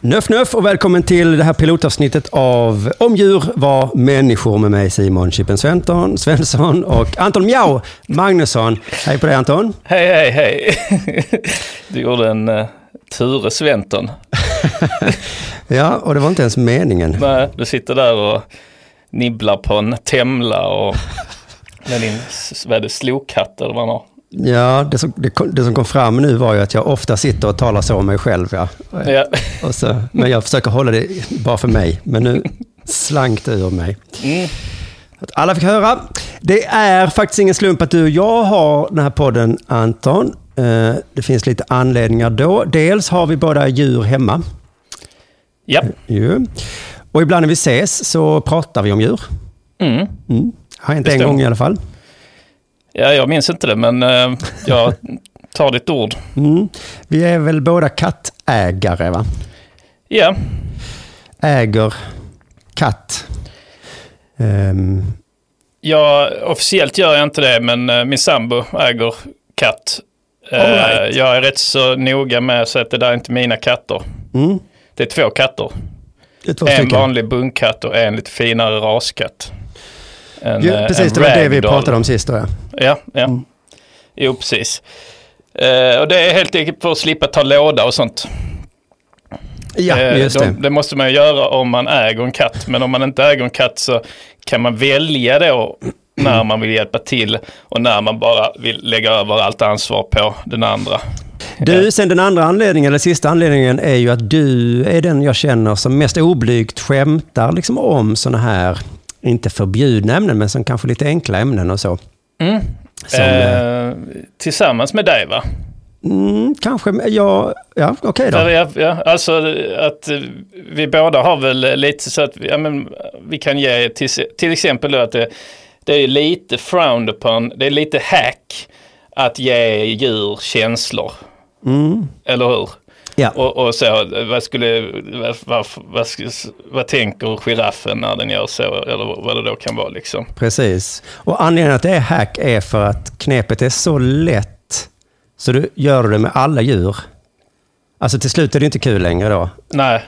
Nuff nuff och välkommen till det här pilotavsnittet av Om djur var människor med mig Simon Chippen Svensson, Svensson och Anton Mjau Magnusson. Hej på dig Anton. Hej hej hej. Du gjorde en uh, Ture Sventon. ja, och det var inte ens meningen. Nej, du sitter där och nibblar på en temla och med din vad är det, slokhatt eller vad man har. Ja, det som, det, det, som kom fram nu var ju att jag ofta sitter och talar så om mig själv. Ja. ja. Och så, men jag försöker hålla det bara för mig. Men nu slank det ur mig. Mm. Att alla fick höra. Det är faktiskt ingen slump att du och jag har den här podden, Anton. Eh, det finns lite anledningar då. Dels har vi båda djur hemma. Ja. Ju. Och ibland när vi ses så pratar vi om djur. Mm. Mm. Har hänt en gång i alla fall. Ja, jag minns inte det, men uh, jag tar ditt ord. Mm. Vi är väl båda kattägare, va? Ja. Äger katt. Um. Ja, officiellt gör jag inte det, men uh, min sambo äger katt. Uh, right. Jag är rätt så noga med så att det där är inte mina katter. Mm. Det är två katter. Är två en vanlig bunkkatt och en lite finare raskatt. En, ja, precis, det var det vi pratade om sist. Då, ja, ja. ja. Mm. Jo, precis. Uh, och det är helt enkelt för att slippa ta låda och sånt. Ja, just det. det måste man göra om man äger en katt. Men om man inte äger en katt så kan man välja då när man vill hjälpa till och när man bara vill lägga över allt ansvar på den andra. Du, sen den andra anledningen, eller sista anledningen, är ju att du är den jag känner som mest oblygt skämtar liksom om sådana här, inte förbjudna ämnen, men som kanske lite enkla ämnen och så. Mm. Som, eh, tillsammans med dig va? Mm, kanske, ja, ja okej okay då. Ja, ja, alltså att vi båda har väl lite så att ja, men, vi kan ge till, till exempel då att det, det är lite frowned upon, det är lite hack att ge djur känslor. Mm. Eller hur? Ja. Och, och, så, vad, skulle, vad, vad, vad, vad, tänker giraffen när den gör så? Eller vad det då kan vara liksom. Precis. Och anledningen att det är hack är för att knepet är så lätt så du gör det med alla djur. Alltså till slut är det inte kul längre då. Nej.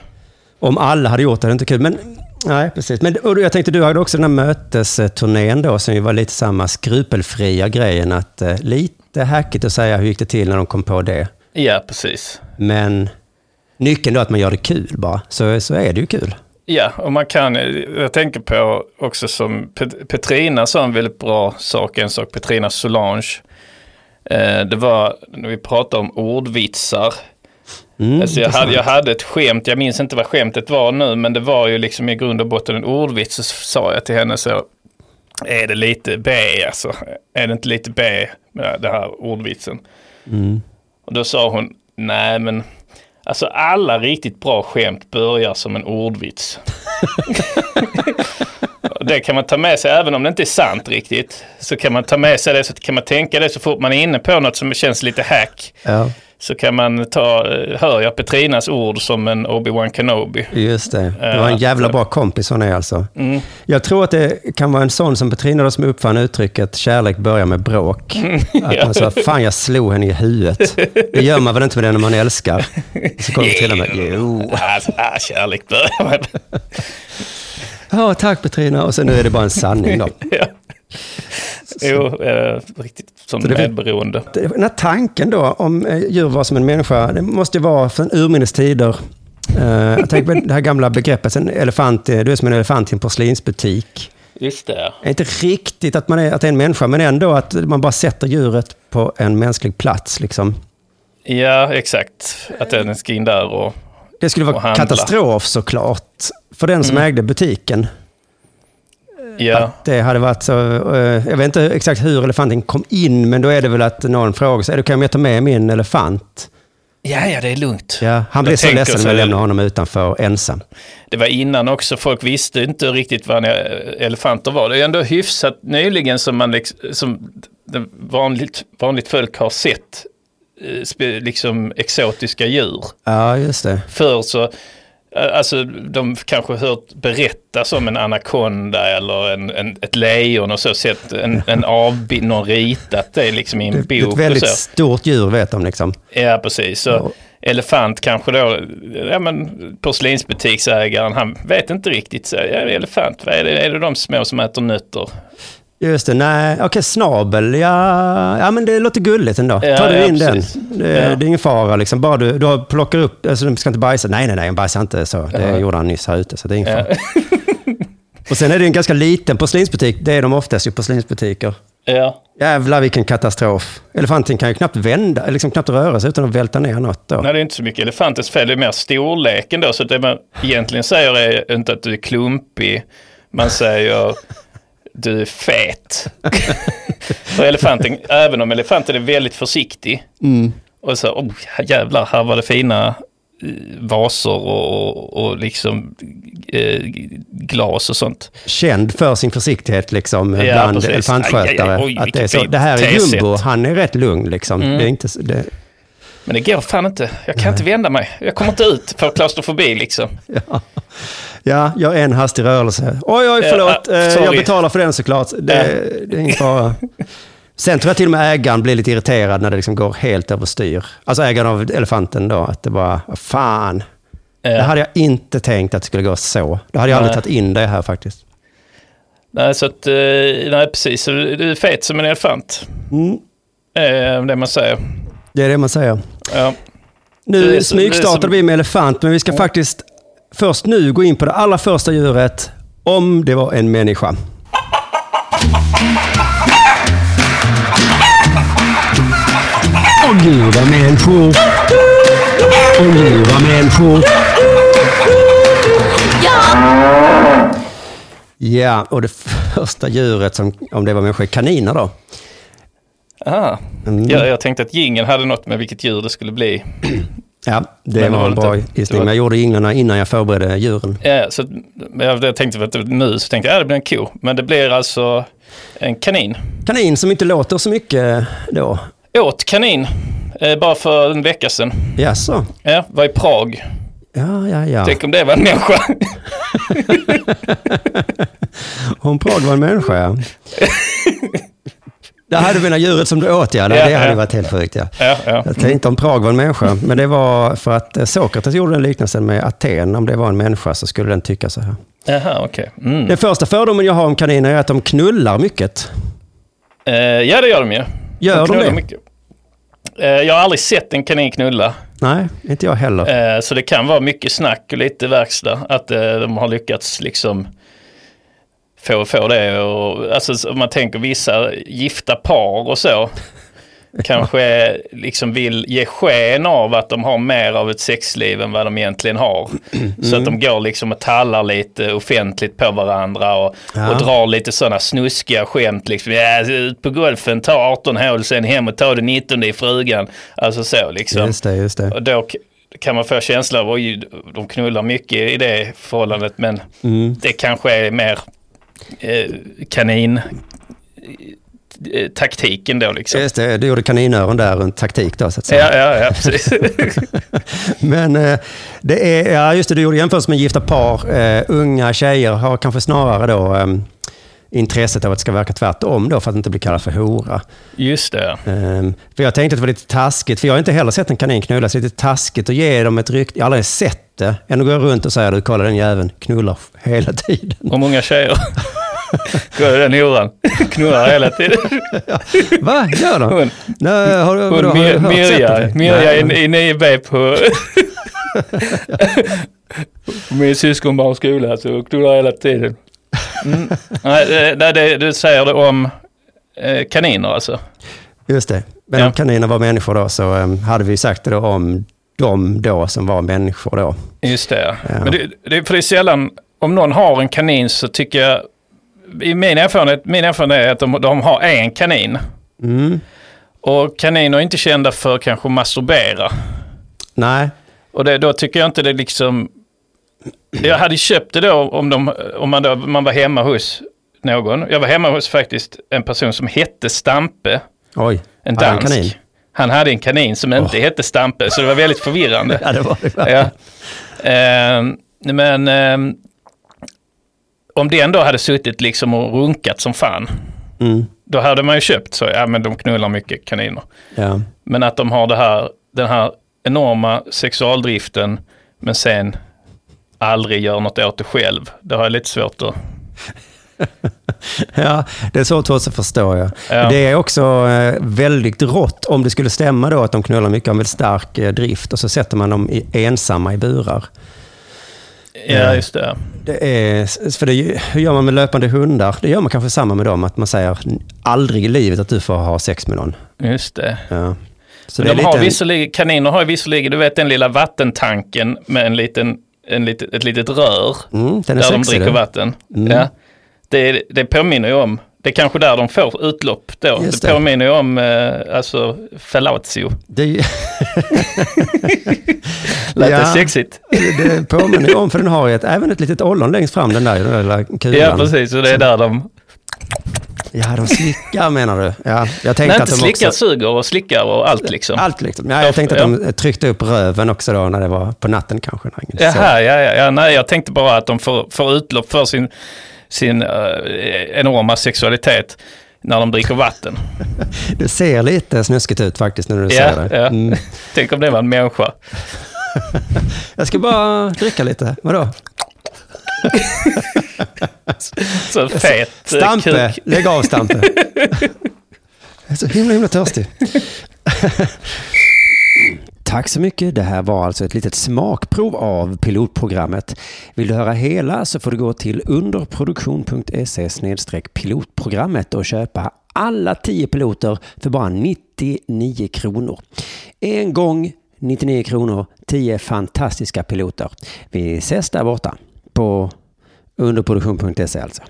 Om alla hade gjort det, är det inte kul. Men nej, precis. Men och jag tänkte, du hade också den här mötesturnén då, som ju var lite samma skrupelfria grejen. Att eh, lite hackigt att säga hur gick det till när de kom på det. Ja, precis. Men nyckeln då att man gör det kul bara, så, så är det ju kul. Ja, och man kan, jag tänker på också som Petrina sa en väldigt bra sak, en sak, Petrina Solange. Eh, det var när vi pratade om ordvitsar. Mm, alltså jag, hade, jag hade ett skämt, jag minns inte vad skämtet var nu, men det var ju liksom i grund och botten en ordvits. Så sa jag till henne så, är det lite B alltså? Är det inte lite B med det här ordvitsen? Mm. Och då sa hon, nej men alltså alla riktigt bra skämt börjar som en ordvits. det kan man ta med sig även om det inte är sant riktigt. Så kan man ta med sig det, så kan man tänka det så fort man är inne på något som känns lite hack. Ja. Så kan man ta, hör jag Petrinas ord som en Obi-Wan Kenobi. Just det. Det var en jävla bra kompis hon är alltså. Mm. Jag tror att det kan vara en sån som Petrina då som uppfann uttrycket kärlek börjar med bråk. Att man sa, fan jag slog henne i huvudet. Det gör man väl inte med den man älskar? Så kommer Petrina med, jo. Alltså, kärlek börjar med... Ja, tack Petrina. Och sen nu är det bara en sanning då. ja. Jo, eh, riktigt som medberoende. Den här tanken då om eh, djur var som en människa, det måste ju vara från urminnes tider. Uh, jag tänker på det här gamla begreppet, en elefant, du är som en elefant i en porslinsbutik. Just det. Det är inte riktigt att man är, att är en människa, men ändå att man bara sätter djuret på en mänsklig plats. Liksom. Ja, exakt. Att den ska in där och Det skulle vara katastrof såklart, för den som mm. ägde butiken. Ja. Att det hade varit så, jag vet inte exakt hur elefanten kom in, men då är det väl att någon frågar sig, kan jag ta med min elefant? Ja, ja, det är lugnt. Ja, han blev så ledsen när jag lämnade honom utanför ensam. Det var innan också, folk visste inte riktigt vad elefanter var. Det är ändå hyfsat nyligen som, man liksom, som vanligt, vanligt folk har sett liksom exotiska djur. Ja, just det. Förr så Alltså de kanske hört berättas om en anakonda eller en, en, ett lejon och så sett en, en avbild, någon ritat det liksom i en Det, det är bok. ett väldigt stort djur vet de liksom. Ja, precis. Så Ja. elefant kanske då, ja men porslinsbutiksägaren, han vet inte riktigt. Så, ja, elefant, vad är det? Är det de små som äter nötter? Just det, nej, okej, snabel, ja, ja men det låter gulligt ändå. Ja, Ta du ja, in den. precis. Det, Ja. det är ingen fara liksom. Bara du, du plockar upp, alltså de ska inte bajsa. Nej, nej, nej, de bajsar inte så. Det Ja. gjorde han nyss här ute, så det är ingen fara. Ja. Och sen är det en ganska liten porslinsbutik. Det är de oftast ju, porslinsbutiker. ja. Jävlar vilken katastrof. Elefanten kan ju knappt vända, liksom knappt röra sig utan att välta ner något då. Nej, det är inte så mycket elefantens fel, det är mer storleken då. Så det man egentligen säger är inte att du är klumpig, man säger du är fet. För elefanten, även om elefanten är väldigt försiktig, Mm. och så, oh, jävlar, här var det fina eh, vaser och, och, liksom eh, glas och sånt. Känd för sin försiktighet liksom Ja, bland precis. elefantskötare. Aj, aj, aj, oj, att det, är så, det här är jumbo, han är rätt lugn liksom. Mm. Det är inte, det, Men det går fan inte. Jag kan inte vända mig. Jag kommer inte ut för klaustrofobi liksom. Ja. Ja, gör en hastig rörelse. Oj, oj, förlåt. Ja, Eh, jag betalar för den såklart. Det, det är ingen fara. Sen tror jag till och med ägaren blir lite irriterad när det liksom går helt överstyr. Alltså ägaren av elefanten då, att det bara, fan. Det Eh, hade jag inte tänkt att det skulle gå så. Då hade jag aldrig Nej. tagit in det här faktiskt. Nej, så att, eh, nej precis. Du är fet som en elefant. Mm. Eh, det man säger. Det är det man säger. Ja. Det Nu är det är smygstartade som- vi med elefant, men vi ska faktiskt först nu gå in på det allra första djuret, om det var en människa. Åh gud vad människor. Åh gud vad människor. Ja, och det första djuret, som, om det var människa, är kaniner då. Aha. Mm. Ja, jag tänkte att gingen hade något med vilket djur det skulle bli. Ja, det Men var var en bra gissning. var- Men jag gjorde inglarna innan jag förberedde djuren. Ja, så jag, jag tänkte att det- så tänkte jag att det blir en ko. Men det blir alltså en kanin. Kanin som inte låter så mycket då. Åt kanin. Eh, bara för en vecka sedan. Jaså? Ja, var i Prag. Ja, ja, ja. Tänk om det var en människa. Om Prag var en människa, ja. Det hade mina djuret som du åt, ja. Det hade ja. varit helt sjukt, ja. ja, ja. Jag tänkte om Prag var en människa, men det var för att eh, Sokrates gjorde den liknelsen med Aten. Om det var en människa så skulle den tycka så här. Jaha, okej. Mm. Den första fördomen jag har om kaniner är att de knullar mycket. Eh, ja, det gör de ju. Gör de knullar det? mycket. Eh, jag har aldrig sett en kanin knulla. Nej, inte jag heller. Eh, så det kan vara mycket snack och lite verkstad. Att de har lyckats liksom få, få det. Och, alltså, om man tänker vissa gifta par och så. kanske liksom vill ge sken av att de har mer av ett sexliv än vad de egentligen har. Så att de går liksom och tallar lite offentligt på varandra och, Ja. och drar lite sådana snuskiga skämt. Liksom, ja, ut på golfen, ta 18 hål, sen hem och ta det 19 i frugan. Alltså så liksom. Just det, just det. Och då kan man få känslan av oj, de knullar mycket i det förhållandet men Mm. det kanske är mer kanin eh, taktiken då liksom. Just det, du gjorde kaninöron där runt taktik då, så att säga. Ja, ja, ja, precis. Men eh, det är, ja just det, du gjorde jämförelse med gifta par. Eh, unga tjejer har kanske snarare då eh, intresset av att det ska verka tvärtom då för att inte bli kallad för hora. Just det. Eh, för jag tänkte att det var lite taskigt, för jag har inte heller sett en kanin knullas, lite taskigt att ge dem ett rykte, jag har aldrig sett det, än att gå runt och säga du kolla den jäveln knullar hela tiden. Och många tjejer. Går den horan. Knullar hela tiden. Va, gör de? Hon, Nej, har, vadå, hon har du Mir- hört Mirja? Mirja i, i 9B på min syskonbarns skola så knullar hela tiden. Mm. Nej, det, det, du säger det om eh, kaniner alltså? Just det. Men Ja. om kaniner var människor då så um, hade vi sagt det då om de då som var människor då. Just det. Ja. Men det, det, för det är sällan, om någon har en kanin så tycker jag, i min erfarenhet, min erfarenhet är att de, de har en kanin. Mm. Och kaniner är inte kända för kanske att masturbera. Nej, Och det, då tycker jag inte det liksom... Jag hade köpt det då om, de, om man, då, man var hemma hos någon. Jag var hemma hos faktiskt en person som hette Stampe. oj. En Hade han dansk. kanin? Han hade en kanin som inte hette Stampe, så det var väldigt förvirrande. Ja, det var det. Ja. Eh, men eh, om det ändå hade suttit liksom och runkat som fan, Mm. då hade man ju köpt så, ja men de knullar mycket kaniner. Ja. Men att de har det här, den här enorma sexualdriften, men sen aldrig gör något åt det själv. Det har jag lite svårt att... ja, det är svårt också förstår jag. Ja. Det är också eh, väldigt rått om det skulle stämma då att de knullar mycket, har en väldigt stark eh, drift och så sätter man dem i, ensamma i burar. Ja, just det. Det är, för det, hur gör man med löpande hundar? Det gör man kanske samma med dem, att man säger aldrig i livet att du får ha sex med någon. Just det. Ja. Så Men det de har visserligen, kaniner har visserligen, du vet den lilla vattentanken med en liten, en litet, ett litet rör mm, där de sexig. dricker den. vatten. Mm. Ja. Det, det påminner ju om, det är kanske där de får utlopp då. Just det det. påminner ju om eh, alltså fellatio. Det, Lät Ja. det sexigt? det, påminner om, för den har ju ett, även ett litet ollon längst fram, den där, den där lilla kulan. Ja, precis. Och det är där de... Ja, de slickar menar du? Ja, jag tänkte Nej, att de slickar, också... suger och slickar och allt liksom. Allt liksom. Ja, jag tänkte att de tryckte upp röven också då när det var på natten kanske. Jaha, ja, ja, ja. Nej, jag tänkte bara att de får, får utlopp för sin, sin eh, enorma sexualitet när de dricker vatten. Det ser lite snuskigt ut faktiskt när du Ja, säger det. ja. Mm. Tänk om det var en människa. Jag ska bara dricka lite. Vadå? Så fet eh, Stampe! kuk. Lägg av Stampe. Jag är så himla, himla törstig. Tack så mycket. Det här var alltså ett litet smakprov av pilotprogrammet. Vill du höra hela så får du gå till underproduktion.se pilotprogrammet och köpa alla 10 piloter för bara 99 kronor. En gång 99 kronor, 10 fantastiska piloter. Vi ses där borta på underproduktion.se alltså.